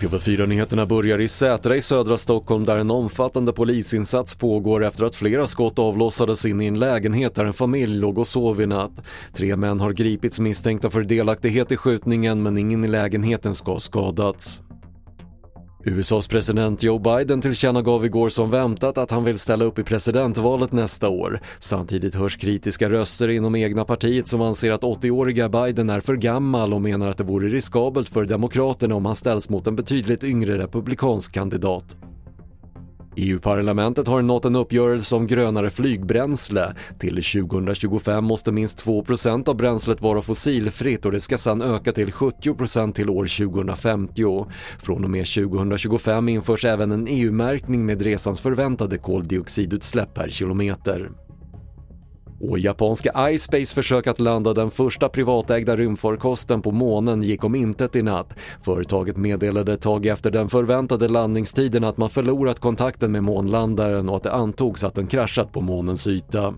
TV4-nyheterna börjar i Sätra i södra Stockholm där en omfattande polisinsats pågår efter att flera skott avlossades in i en lägenhet där en familj låg och sov i natt. Tre män har gripits misstänkta för delaktighet i skjutningen men ingen i lägenheten ska ha skadats. USAs president Joe Biden tillkännagav igår som väntat att han vill ställa upp i presidentvalet nästa år. Samtidigt hörs kritiska röster inom egna partiet som anser att 80-åriga Biden är för gammal och menar att det vore riskabelt för Demokraterna om han ställs mot en betydligt yngre republikansk kandidat. EU-parlamentet har nått en uppgörelse om grönare flygbränsle. Till 2025 måste minst 2% av bränslet vara fossilfritt och det ska sedan öka till 70% till år 2050. Från och med 2025 införs även en EU-märkning med resans förväntade koldioxidutsläpp per kilometer. Och japanska iSpace försök att landa den första privatägda rymdfarkosten på månen gick om intet i natt. Företaget meddelade ett tag efter den förväntade landningstiden att man förlorat kontakten med månlandaren och att det antogs att den kraschat på månens yta.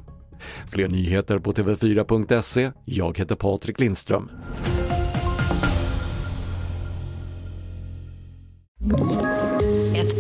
Fler nyheter på TV4.se. Jag heter Patrik Lindström.